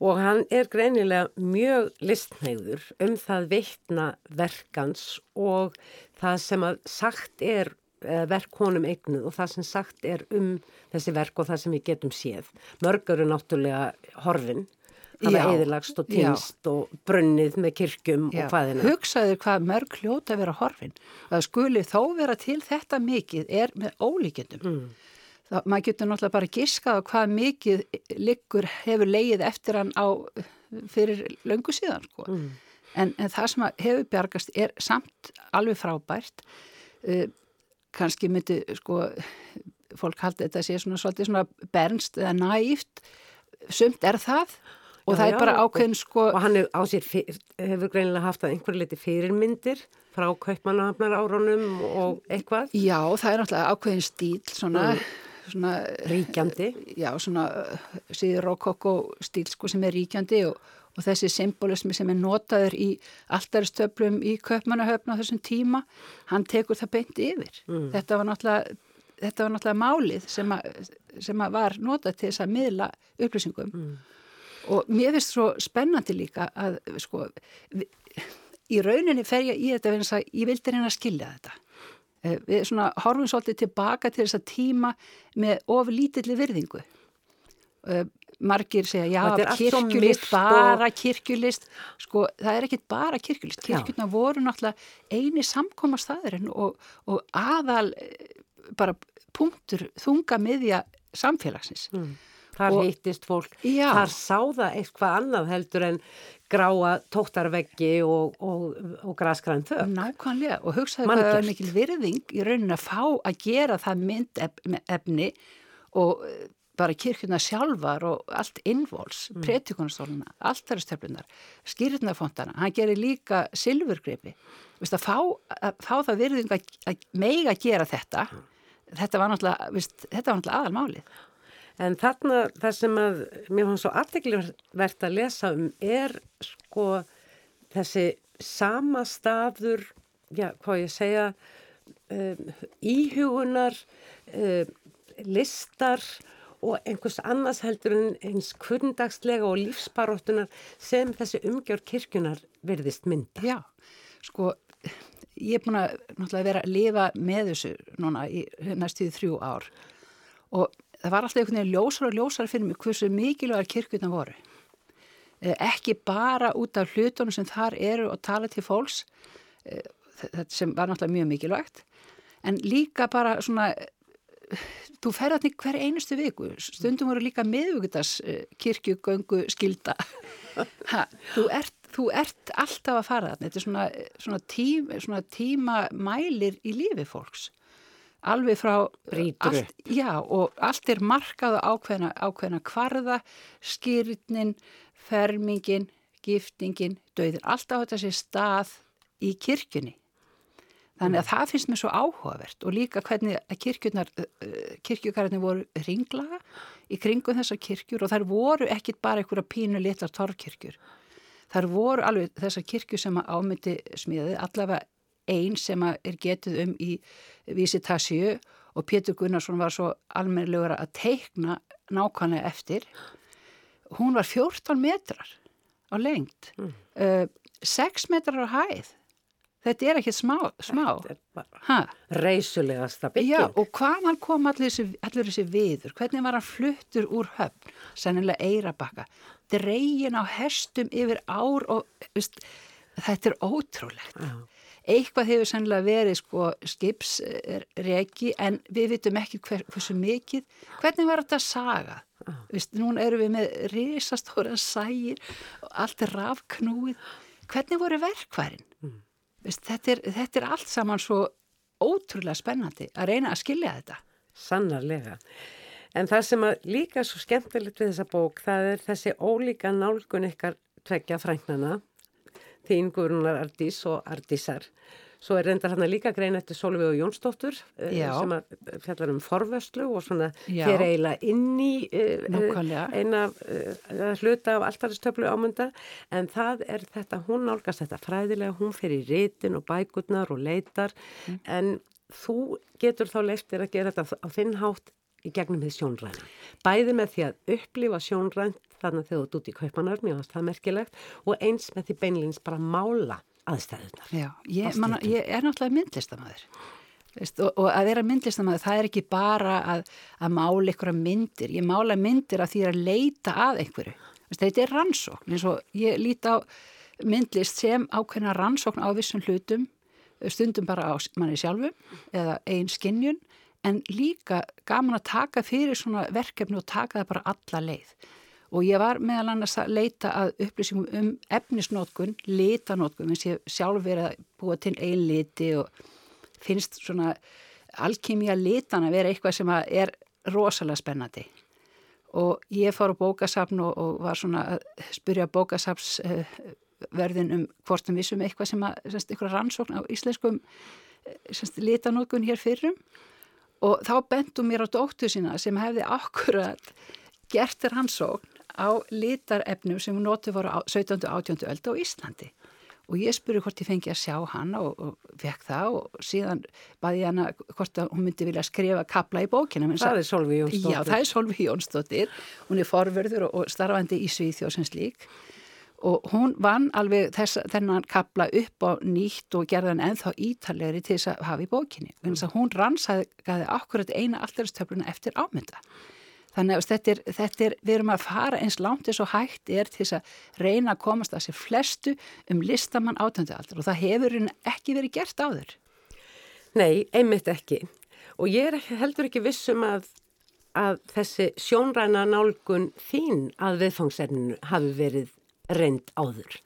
og hann er greinilega mjög listnæður um það veitna verkans og það sem að sagt er verk honum eignuð og það sem sagt er um þessi verk og það sem við getum séð. Mörgur er náttúrulega horfin, það er eðilagst og týnst og brunnið með kirkjum já. og hvaðina. Hugsaður hvað mörg hljóta vera horfin. Það skuli þó vera til þetta mikið er með ólíkjendum. Mm. Það, maður getur náttúrulega bara giskað á hvað mikið liggur hefur leið eftir hann á fyrir löngu síðan sko. Mm. En, en það sem hefur bjargast er samt alveg frábært. Uh, kannski myndi sko, fólk haldi þetta að sé svona, svona bernst eða næft. Sumt er það og já, það er bara ákveðin sko... Og hann sér, hefur greinilega haft að einhverju liti fyrirmyndir frá kaupmannahafnar árunum og eitthvað. Já, það er náttúrulega ákveðin stíl svona... Mm svona ríkjandi já svona síður rokokko stíl sko sem er ríkjandi og, og þessi symbolismi sem er notaður í alltaristöflum í köpmannahöfn á þessum tíma, hann tekur það beint yfir. Mm. Þetta var náttúrulega þetta var náttúrulega málið sem, að, sem að var notað til þess að miðla upplýsingum mm. og mér finnst svo spennandi líka að sko í rauninni fer ég í þetta ég vildi reyna að skilja þetta Eh, við svona horfum svolítið tilbaka til þess að tíma með of lítilli virðingu eh, margir segja já, kirkjulist, bara kirkjulist sko, það er ekkit bara kirkjulist kirkjuna já. voru náttúrulega eini samkoma staðurinn og, og aðal eh, bara punktur þunga miðja samfélagsins mm. Þar og, hittist fólk, já. þar sáða eitthvað annað heldur en gráa tóttarveggi og, og, og graskræn þau. Nákvæmlega og hugsaðu hvað það er mikil virðing í rauninni að fá að gera það myndefni og eh, bara kirkuna sjálfar og allt innvols, mm. pretikunastóluna, alltaristöflunar, skýrðunarfontana, hann gerir líka silfurgreipi. Að fá, að fá það virðing að, að meiga gera þetta, þetta var náttúrulega, viðst, þetta var náttúrulega aðalmálið. En þarna það sem að mér fann svo afteglivert að lesa um er sko þessi sama staður, já hvað ég segja, um, íhugunar, um, listar og einhvers annars heldur en eins kundagslega og lífsbaróttunar sem þessi umgjör kirkjunar verðist mynd. Já, sko ég er búin að vera að lifa með þessu núna í næstuði þrjú ár og það var alltaf einhvern veginn ljósar og ljósar fyrir mig hversu mikilvægar kirkuna voru. Eh, ekki bara út af hlutunum sem þar eru og tala til fólks, eh, þetta sem var náttúrulega mjög mikilvægt, en líka bara svona, þú ferðar til hver einustu viku, stundum voru líka miðugutas kirkjugöngu skilda. Ha, þú, ert, þú ert alltaf að fara þarna, þetta er svona, svona, tím, svona tímamælir í lífi fólks alveg frá allt, já, og allt er markað ákveðna, ákveðna kvarða, skýrnin, fermingin, giftingin, döðin, allt á þetta sé stað í kirkjunni. Þannig að mm. það finnst mér svo áhugavert og líka hvernig kirkjurnar, kirkjugarðinni voru ringlaga í kringum þessar kirkjur og þær voru ekkit bara einhverja pínu litar torfkirkjur. Þar voru alveg þessar kirkjur sem ámyndi smiðið allavega einn sem er getið um í Vísitasíu og Pétur Gunnarsson var svo almennilegur að teikna nákvæmlega eftir. Hún var 14 metrar á lengt, mm. uh, 6 metrar á hæð. Þetta er ekki smá. smá. Reysulegasta bygging. Já, og hvaðan kom allir þessi, allir þessi viður? Hvernig var hann fluttur úr höfn? Sennilega eirabakka. Dregin á hestum yfir ár og veist, þetta er ótrúlegt. Já eitthvað hefur sannlega verið sko skipsreki en við vitum ekki hver, hversu mikið. Hvernig var þetta saga? Ah. Vist, núna eru við með risastóra sægir allt er rafknúið. Hvernig voru verkværin mm. Vist, þetta, er, þetta er allt saman svo ótrúlega spennandi að reyna að skilja þetta. Sannarlega. En það sem líka svo skemmtilegt við þessa bók það er þessi ólíka nálgun ykkar tvekja frængnana þín Guðrunar Ardís og Ardísar. Svo er reyndar hérna líka grein eftir Solveig og Jónsdóttur uh, sem fjallar um forvörslu og svona fyrir eiginlega inn í uh, eina hluta af alltaristöflu ámynda en það er þetta, hún nálgast þetta fræðilega, hún fyrir rítin og bækurnar og leitar mm. en þú getur þá leiftir að gera þetta á þinn hátt í gegnum því sjónræna. Bæði með því að upplifa sjónrænt þannig að þau ert út í kaupanar, mjög aðstæða merkilegt og eins með því beinleins bara mála aðstæðunar. Já, ég, man, ég er náttúrulega myndlistamæður og, og að vera myndlistamæður það er ekki bara að, að mála einhverja myndir, ég mála myndir að því að leita að einhverju. Þetta er rannsókn, eins og ég líti á myndlist sem ákveðna rannsókn á vissum hlutum, stundum bara á manni sjálfu eða einn skinnjun en líka gaman að taka fyrir svona verkefni og taka það bara alla leið og ég var meðal annars að leita að upplýsingum um efnisnótkun, litanótkun, að ég sjálf verið að búa til einn liti og finnst svona alkymia litan að vera eitthvað sem er rosalega spennandi. Og ég fór á bókasafn og, og var svona að spyrja bókasafs uh, verðin um hvort um vissum eitthvað sem að, semst, eitthvað rannsókn á íslenskum semst, litanótkun hér fyrrum. Og þá bentum mér á dóttu sína sem hefði akkurat gert rannsókn á litarefnum sem notið voru á 17. og 18. öld á Íslandi og ég spurði hvort ég fengi að sjá hana og, og fekk það og síðan baði ég hana hvort hún myndi vilja skrifa kapla í bókina. Það er Solvi Jónsdóttir. Já, það er Solvi Jónsdóttir. Hún er forverður og, starfandi í Svíþjóðsins lík og hún vann alveg þess, þennan kapla upp á nýtt og gerðan ennþá ítalegri til þess að hafa í bókinni. Mm. Hún rannsæði akkurat eina alltaristöfluna eftir ámynda. Þannig að þetta er, þetta er, við erum að fara eins langt eins og hægt er til þess að reyna að komast að sér flestu um listamann átöndu aldar og það hefur ekki verið gert áður. Nei, einmitt ekki. Og ég er heldur ekki vissum að, að þessi sjónræna nálgun þín að viðfangserninu hafi verið reynd áður,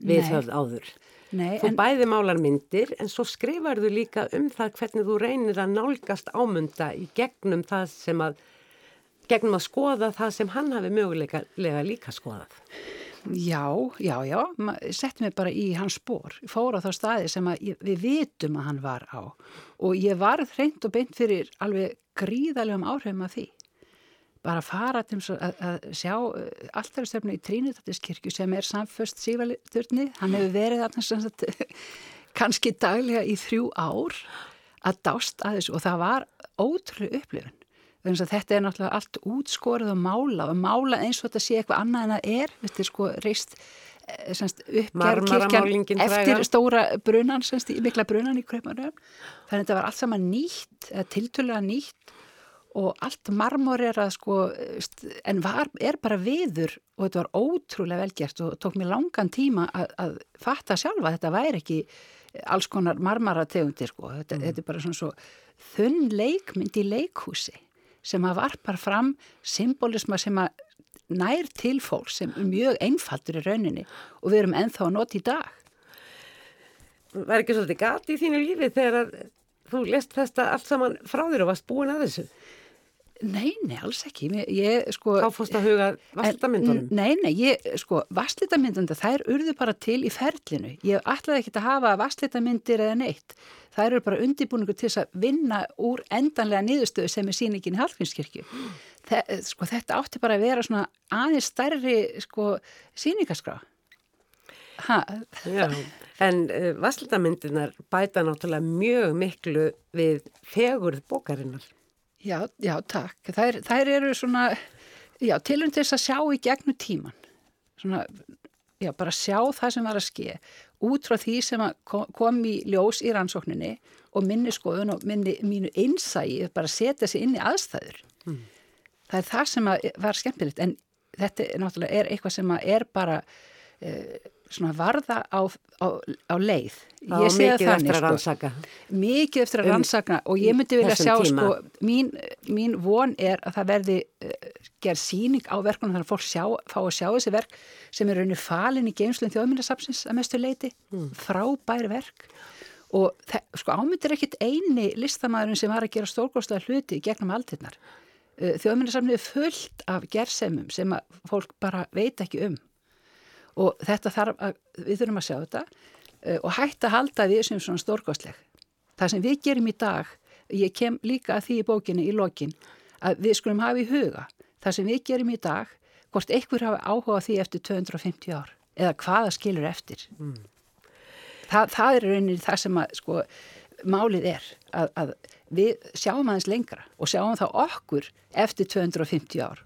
viðhöfð áður. Nei, þú en... bæði málar myndir en svo skrifar þú líka um það hvernig þú reynir að nálgast ámynda í gegnum það sem að gegnum að skoða það sem hann hafi mögulega líka skoðað. Já, já, já, sett mér bara í hans spór, fóra þá staði sem við vitum að hann var á. Og ég var þreint og beint fyrir alveg gríðalegum áhrifum af því. Bara fara til að, að sjá uh, alltaf í Trínitattiskirkju sem er samföst sívalturni, hann hefur verið að, kannski daglega í þrjú ár að dást að þessu. Og það var ótrúlega upplifun þannig að þetta er náttúrulega allt útskorið og mála og mála eins og þetta sé eitthvað annað en það er, þetta er sko reist eh, uppgerð kirkjan eftir stóra brunan, semst, mikla brunan í Kröpmanum þannig að þetta var allt saman nýtt, tiltölulega nýtt og allt marmor er að sko en var, er bara viður og þetta var ótrúlega velgjert og tók mér langan tíma að, að fatta sjálfa þetta væri ekki alls konar marmarategundir sko, þetta, mm. þetta er bara svona svo þunn leikmynd í leikhúsi sem að varpar fram symbolisma sem að nær til fólk sem er mjög einfaldur í rauninni og við erum enþá að nota í dag. Var ekki svolítið gati í þínu lífi þegar þú lest þetta allt saman frá þér og varst búin að þessu? Nei, nei, alls ekki. Ég, sko, Þá fórst að huga vaslitamyndunum? Nei, nei, ég, sko, vaslitamyndunum, þær urðu bara til í ferlinu. Ég ætlaði ekki að hafa vaslitamyndir eða neitt. Þær eru bara undibúningu til þess að vinna úr endanlega niðurstöðu sem er síningin í Hallgrímskirkju. Sko, þetta átti bara að vera svona aðeins stærri, sko, síningaskrá. Ha. Já, en uh, vaslitamyndunar bæta náttúrulega mjög miklu við fegurð bókarinnar. Já, já, takk. Þær, þær eru svona, já, tilum til þess að sjá í gegnum tíman. Svona, já, bara sjá það sem var að ske. Út frá því sem kom í ljós í rannsókninni og minni skoðun og minni, mínu einsægi, bara setja sig inn í aðstæður. Mm. Það er það sem var skemmtilegt, en þetta náttúrulega er eitthvað sem er bara... Eh, svona varða á, á, á leið. Á, ég það þannig sko. mikið eftir að um, rannsaka og ég myndi vilja sjá sko, mín, mín von er að það verði uh, gerð síning á verkunum þannig að fólk sjá, fá að sjá þessi verk sem er raunir falin í geimslun þjóðmyndasapsins að mestu leiti, mm. frábær verk. Og sko ámyndir ekkit eini listamæðurinn sem var að gera stórgóðslega hluti gegnum aldinnar uh, þjóðmyndasapnið er fullt af gerðsemum sem fólk bara veit ekki um og þetta þarf að, við þurfum að sjá þetta uh, og hægt að halda við sem svona stórkostleg. Það sem við gerum í dag, ég kem líka að því í bókinni í lokin, að við skulum hafa í huga það sem við gerum í dag, hvort einhver hafa áhuga því eftir 250 ár eða hvaða skilur eftir. Mm. Það, það er rauninni það sem að, sko, málið er að, að við sjáum aðeins lengra og sjáum það okkur eftir 250 ár.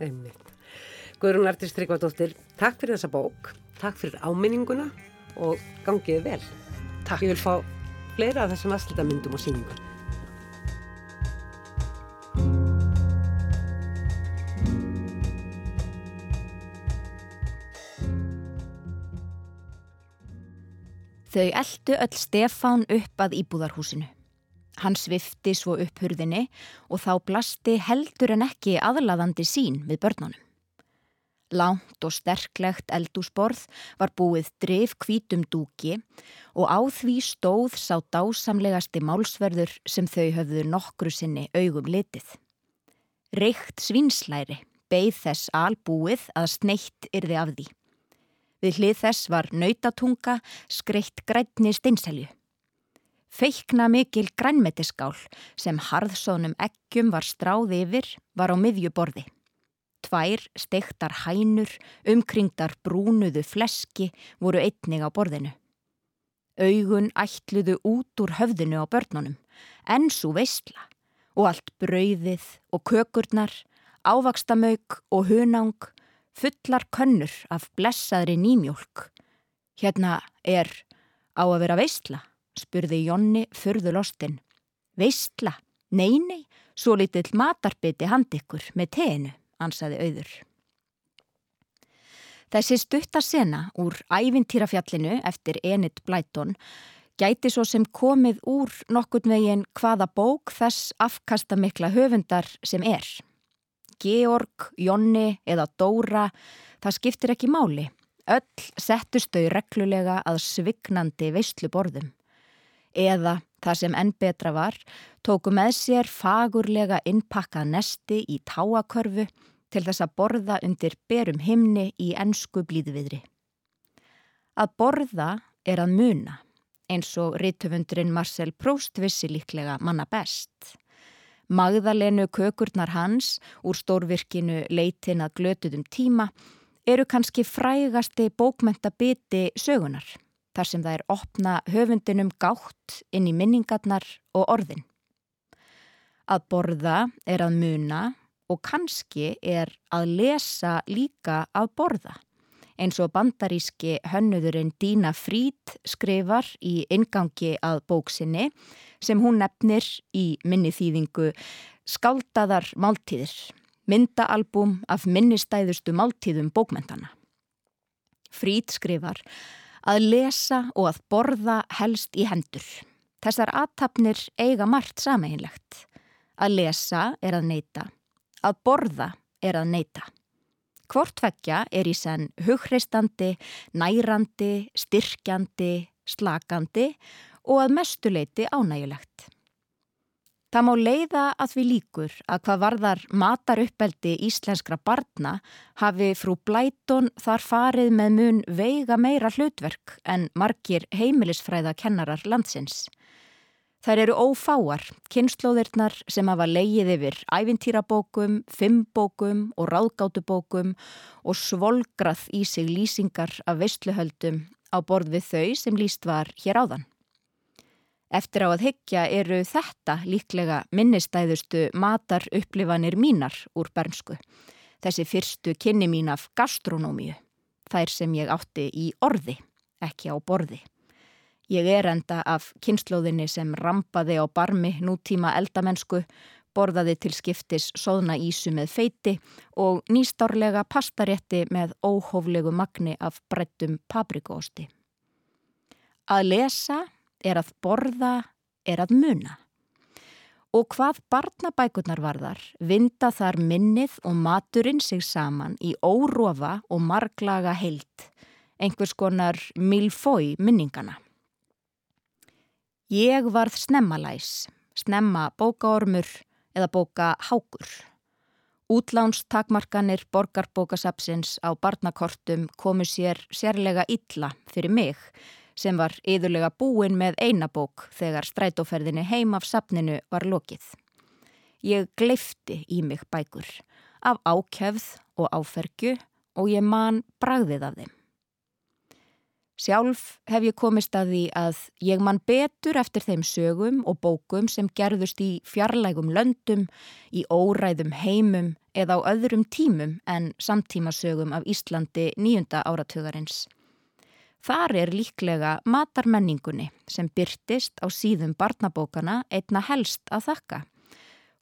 Einmitt. Guðrún Artur Stryggvardóttir, takk fyrir þessa bók, takk fyrir áminninguna og gangiði vel. Takk. Ég vil fá fleira af þessum aðslutamyndum og síningum. Þau eldu öll Stefán upp að íbúðarhúsinu. Hann svifti svo upp hurðinni og þá blasti heldur en ekki aðlaðandi sín við börnunum. Lánt og sterklegt eldúsborð var búið drif kvítum dúki og á því stóð sá dásamlegasti málsverður sem þau höfðu nokkru sinni augum litið. Reykt svinslæri beigð þess albúið að sneitt yrði af því. Við hlið þess var nautatunga skreitt grænni steinselju. Feikna mikil grænmetiskál sem harðsónum ekkjum var stráð yfir var á miðjuborði. Tvær steiktar hænur, umkringdar brúnuðu fleski voru einnig á borðinu. Augun ætluðu út úr höfðinu á börnunum, en svo veistla og allt brauðið og kökurnar, ávakstamög og hunang fullar könnur af blessaðri nýmjólk. Hérna er á að vera veistla, spurði Jonni fyrðulostinn. Veistla? Nei, nei, svo litill matarbiti handikkur með teinu, ansaði auður. Þessi stuttasena úr ævintýrafjallinu eftir Enid Blyton gæti svo sem komið úr nokkurt veginn hvaða bók þess afkastamikla höfundar sem er. Georg, Jonni eða Dóra, það skiptir ekki máli. Öll settust þau reglulega að svignandi veistluborðum. Eða, það sem enn betra var, tóku með sér fagurlega innpakkað nesti í táakörfu til þess að borða undir berum himni í ennsku blíðviðri. Að borða er að muna, eins og rittöfundurinn Marcel Proust vissi líklega manna best. Magðalenu kökurnar hans úr stórvirkinu leitin að glötuðum tíma eru kannski frægasti bókmentabiti sögunar þar sem það er opna höfundinum gátt inn í minningarnar og orðin. Að borða er að muna og kannski er að lesa líka að borða eins og bandaríski hönnuðurinn Dína Frít skrifar í ingangi að bóksinni sem hún nefnir í minni þýðingu Skáldaðar máltíðir, myndaalbum af minnistæðustu máltíðum bókmentana. Frít skrifar að lesa og að borða helst í hendur. Þessar aðtapnir eiga margt sameinlegt. Að lesa er að neyta, að borða er að neyta. Hvortveggja er í senn hugreistandi, nærandi, styrkjandi, slakandi og að mestuleiti ánægulegt. Það má leiða að við líkur að hvað varðar mataruppeldi íslenskra barna hafi frú Blæton þar farið með mun veiga meira hlutverk en margir heimilisfræða kennarar landsins. Þær eru ófáar, kynnslóðirnar sem hafa leigið yfir ævintýrabókum, fimmbókum og ráðgátubókum og svolgrað í sig lýsingar af veistluhöldum á borð við þau sem líst var hér áðan. Eftir á að hyggja eru þetta líklega minnistæðustu matar upplifanir mínar úr bernsku. Þessi fyrstu kynni mín af gastronómiu, þær sem ég átti í orði, ekki á borði. Ég er enda af kynnslóðinni sem rampaði á barmi nútíma eldamennsku, borðaði til skiptis sóðna ísu með feiti og nýstárlega pastarétti með óhóflegu magni af brettum paprikósti. Að lesa er að borða er að muna. Og hvað barnabækurnar varðar, vinda þar minnið og maturinn sig saman í órófa og marglaga heilt, einhvers konar milfói minningana. Ég varð snemmalæs, snemma bókaormur eða bóka hákur Útlánstakmarkanir borgarbókasapsins á barnakortum komu sér sérlega illa fyrir mig sem var yðurlega búin með einabók þegar strætóferðinni heim af sapninu var lokið. Ég gleifti í mig bækur af ákjæfð og áfergju og ég man bragðið af þeim. Sjálf hef ég komist að því að ég man betur eftir þeim sögum og bókum sem gerðust í fjarlægum löndum, í óræðum heimum eða á öðrum tímum en samtímasögum af Íslandi nýjunda áratugarins. Þar er líklega matarmenningunni sem byrtist á síðum barnabókana einna helst að þakka.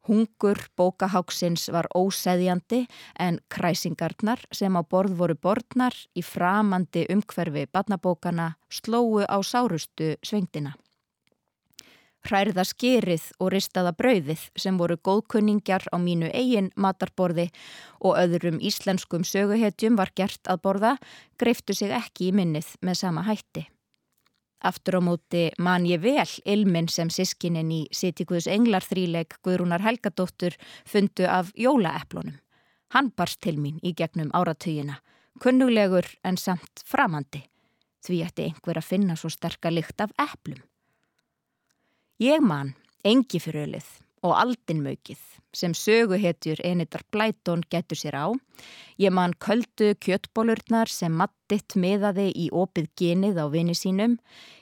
Hungur bókaháksins var óseðjandi en kræsingarnar sem á borð voru borðnar í framandi umhverfi barnabókana slóu á sárustu svengdina. Hræriða skýrið og ristaða brauðið sem voru góðkunningjar á mínu eigin matarborði og öðrum íslenskum söguhetjum var gert að borða greiftu sig ekki í minnið með sama hætti. Aftur á móti man ég vel ilminn sem sískinin í Sitikuðs englar þríleik Guðrúnar Helgadóttur fundu af jólaeplunum. Hann barst til mín í gegnum áratugina, kunnulegur en samt framandi, því ætti einhver að finna svo sterka lykt af eplum. Ég man engi fyrir ölið og aldinmaukið sem söguhetjur Enidar Blæton getur sér á. Ég man köldu kjöttbólurnar sem mattitt miðaði í opið genið á vini sínum.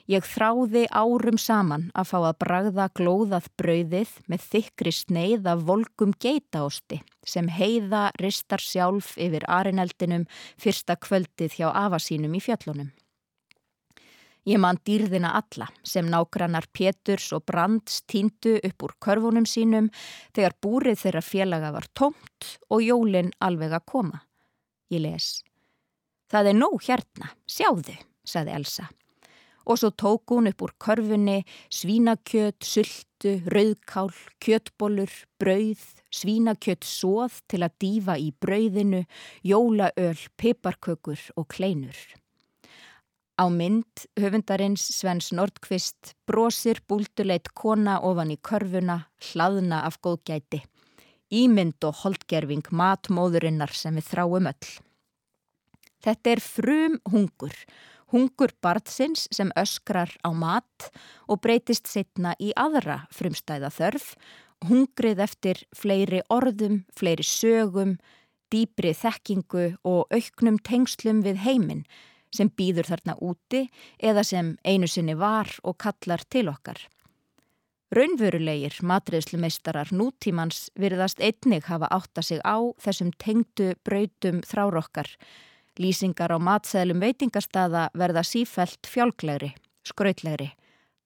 Ég þráði árum saman að fá að bragða glóðað brauðið með þykri sneið af volkum geitaósti sem heiða ristar sjálf yfir arineldinum fyrsta kvöldið hjá afasínum í fjöllunum. Ég man dýrðina alla sem nágrannar Péturs og Brands týndu upp úr körfunum sínum þegar búrið þeirra félaga var tómt og jólinn alveg að koma. Ég les. Það er nóg hérna, sjáðu, saði Elsa. Og svo tók hún upp úr körfunni svínakjöt, sultu, rauðkál, kjötbólur, brauð, svínakjöt sóð til að dífa í brauðinu, jólaöl, piparkökur og kleinur. Á mynd höfundarins Svens Nordqvist brosir búlduleit kona ofan í körfuna, hlaðna af góðgæti. Ímynd og holdgerfing matmóðurinnar sem við þráum öll. Þetta er frum hungur, hungur barðsins sem öskrar á mat og breytist setna í aðra frumstæða þörf, hungrið eftir fleiri orðum, fleiri sögum, dýbri þekkingu og auknum tengslum við heiminn sem býður þarna úti eða sem einu sinni var og kallar til okkar. Raunverulegir matriðslumeistarar nútímans virðast einnig hafa átta sig á þessum tengdu brautum þrárokkar. Lýsingar á matsæðlum veitingastada verða sífælt fjálglegri, skrautlegri,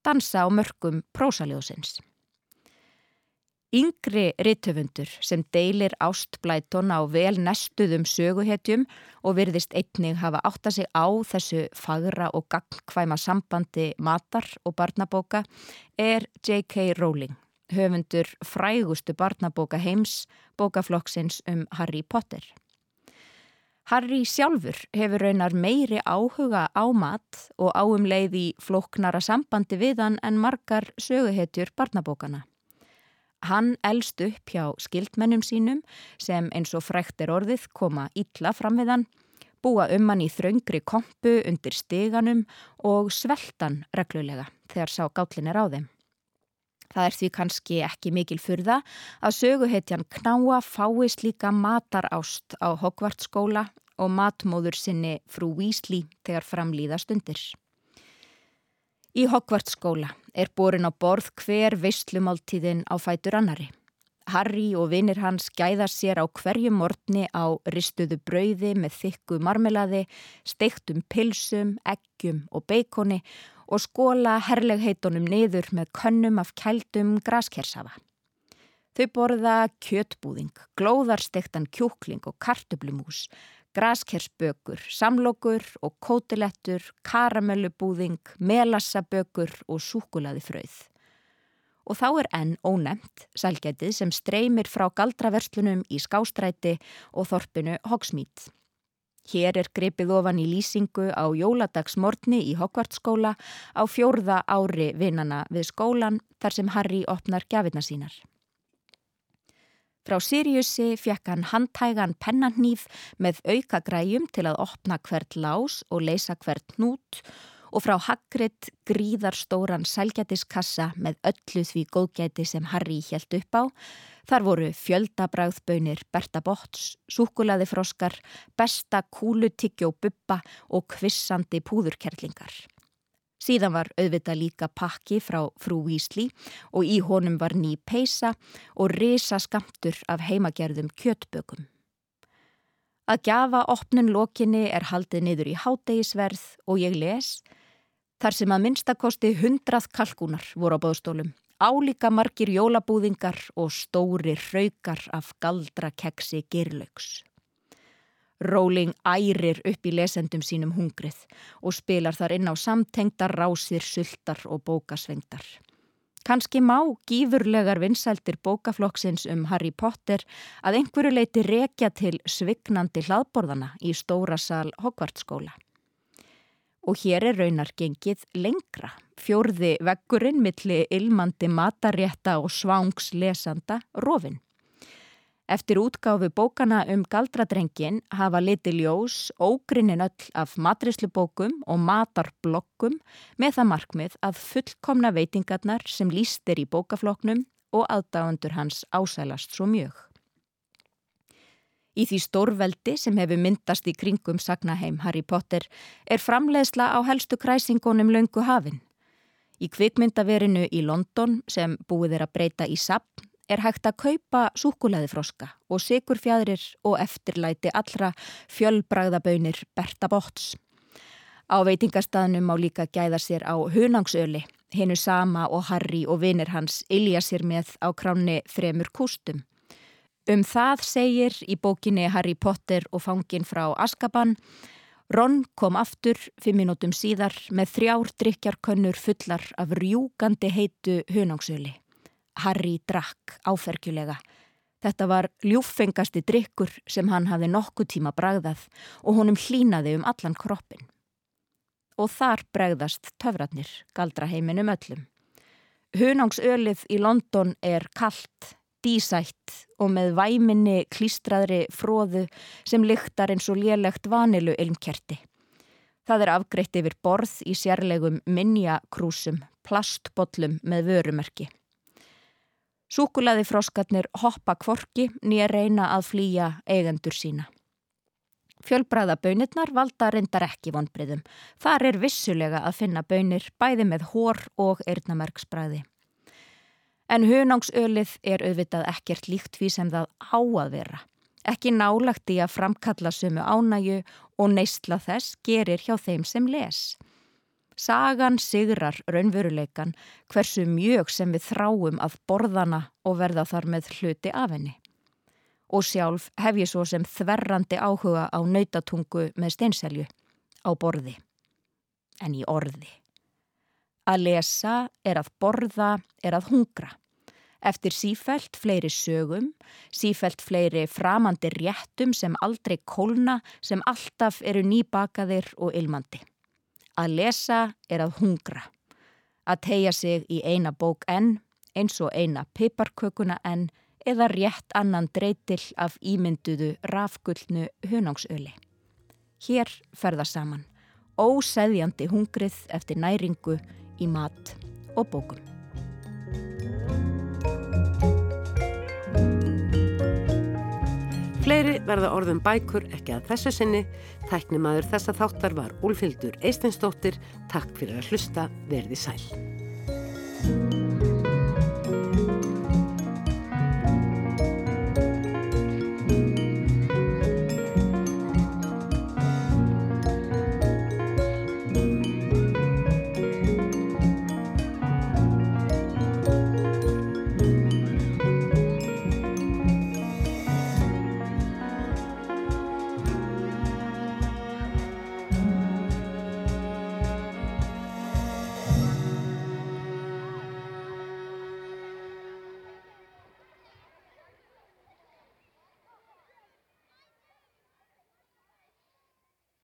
dansa á mörgum prósaljósins. Yngri rittöfundur sem deilir ástblætona á vel nestuðum söguhetjum og virðist einnig hafa átta sig á þessu fagra og gagnkvæma sambandi matar og barnabóka er J.K. Rowling, höfundur frægustu barnabóka heims, bókaflokksins um Harry Potter. Harry sjálfur hefur raunar meiri áhuga á mat og áum leið í floknara sambandi við hann en margar söguhetjur barnabókana. Hann elst upp hjá skildmennum sínum sem eins og frekt er orðið koma illa fram við hann, búa um hann í þraungri kompu undir steganum og sveltan reglulega þegar sá gállin er á þeim. Það er því kannski ekki mikil fyrða að söguhetjan knáa fáist líka matarást á Hogvartskóla og matmóður sinni frú Vísli þegar framlýða stundir. Í Hogvartskóla er borin á borð hver veistlumáltíðin á fætur annari. Harry og vinnir hans gæða sér á hverju morgni á ristuðu brauði með þykku marmelaði, steiktum pilsum, eggjum og beikoni og skóla herlegheitunum niður með könnum af kældum graskersafa. Þau borða kjötbúðing, glóðarstektan kjúkling og kartublumús, graskersbökur, samlokur og kótilettur, karamellubúðing, melassabökur og súkulaði fröð. Og þá er enn ónemt sælgætið sem streymir frá galdraverslunum í skástræti og þorpinu Hogsmít. Hér er grepið ofan í lýsingu á jóladagsmortni í Hogvartskóla á fjórða ári vinnana við skólan þar sem Harry opnar gafirna sínar. Frá Siriussi fekk hann handtægan pennanýf með auka græjum til að opna hvert lás og leysa hvert nút og frá Hagrid gríðarstóran sælgætiskassa með öllu því góðgæti sem Harry helt upp á. Þar voru fjöldabræðbönir Berta Botts, súkulaði froskar, besta kúlutyggjó buppa og kvissandi púðurkerlingar. Síðan var auðvitað líka pakki frá frú Vísli og í honum var ný peisa og risa skamtur af heimagerðum kjötbökum. Að gjafa opnun lokinni er haldið niður í hátegisverð og ég les þar sem að minnstakosti hundrað kalkunar voru á bóðstólum, álíka margir jólabúðingar og stóri hraukar af galdrakeksi girlaugs. Rowling ærir upp í lesendum sínum hungrið og spilar þar inn á samtengtar rásir, sultar og bókasvengtar. Kanski má gífurlegar vinsæltir bókaflokksins um Harry Potter að einhverju leiti rekja til svignandi hlaðborðana í stóra sal Hogwartskóla. Og hér er raunar gengið lengra. Fjórði veggurinn milli ilmandi matarétta og svangslesanda rofinn. Eftir útgáfu bókana um galdradrengin hafa liti ljós ógrinnin öll af matrislubókum og matarblokkum með það markmið að fullkomna veitingarnar sem líst er í bókafloknum og aðdáendur hans ásælast svo mjög. Í því stórveldi sem hefur myndast í kringum Sagnaheim Harry Potter er framleiðsla á helstu kræsingunum löngu hafinn. Í kvikmyndaverinu í London sem búið er að breyta í sapn er hægt að kaupa súkulæðifroska og sigurfjæðrir og eftirlæti allra fjölbragðaböynir Berta Botts. Á veitingastæðnum má líka gæða sér á hunangsöli, hennu sama og Harry og vinir hans ilja sér með á kráni þremur kústum. Um það segir í bókinni Harry Potter og fangin frá Askaban Ron kom aftur fimm minútum síðar með þrjár drikjarkönnur fullar af rjúgandi heitu hunangsöli. Harry drakk áfergjulega. Þetta var ljúffengasti drikkur sem hann hafði nokkuð tíma bragðað og honum hlínaði um allan kroppin. Og þar bregðast töfratnir, galdra heiminum öllum. Hunangsölið í London er kallt, dísætt og með væminni klístraðri fróðu sem lyktar eins og lélegt vanilu ilmkerti. Það er afgreitt yfir borð í sérlegum minjakrúsum, plastbotlum með vörumerki. Súkulaði froskarnir hoppa kvorki nýja reyna að flýja eigendur sína. Fjölbræða bönirnar valda reyndar ekki vonbriðum. Þar er vissulega að finna bönir bæði með hór og eirnamerksbræði. En hunangsölið er auðvitað ekkert líkt því sem það á að vera. Ekki nálagt í að framkalla sumu ánægu og neistla þess gerir hjá þeim sem les. Sagan sigrar raunveruleikan hversu mjög sem við þráum að borðana og verða þar með hluti af henni. Og sjálf hef ég svo sem þverrandi áhuga á nautatungu með steinselju, á borði, en í orði. Að lesa er að borða, er að hungra. Eftir sífælt fleiri sögum, sífælt fleiri framandi réttum sem aldrei kólna, sem alltaf eru nýbakaðir og ilmandi. Að lesa er að hungra. Að tegja sig í eina bók enn, eins og eina piparkökuna enn eða rétt annan dreytil af ímynduðu rafgullnu hunangsöli. Hér ferða saman óseðjandi hungrið eftir næringu í mat og bókum. Fleiri verða orðum bækur ekki að þessu sinni. Tæknimaður þessa þáttar var Úlfildur Eisteinsdóttir. Takk fyrir að hlusta. Verði sæl.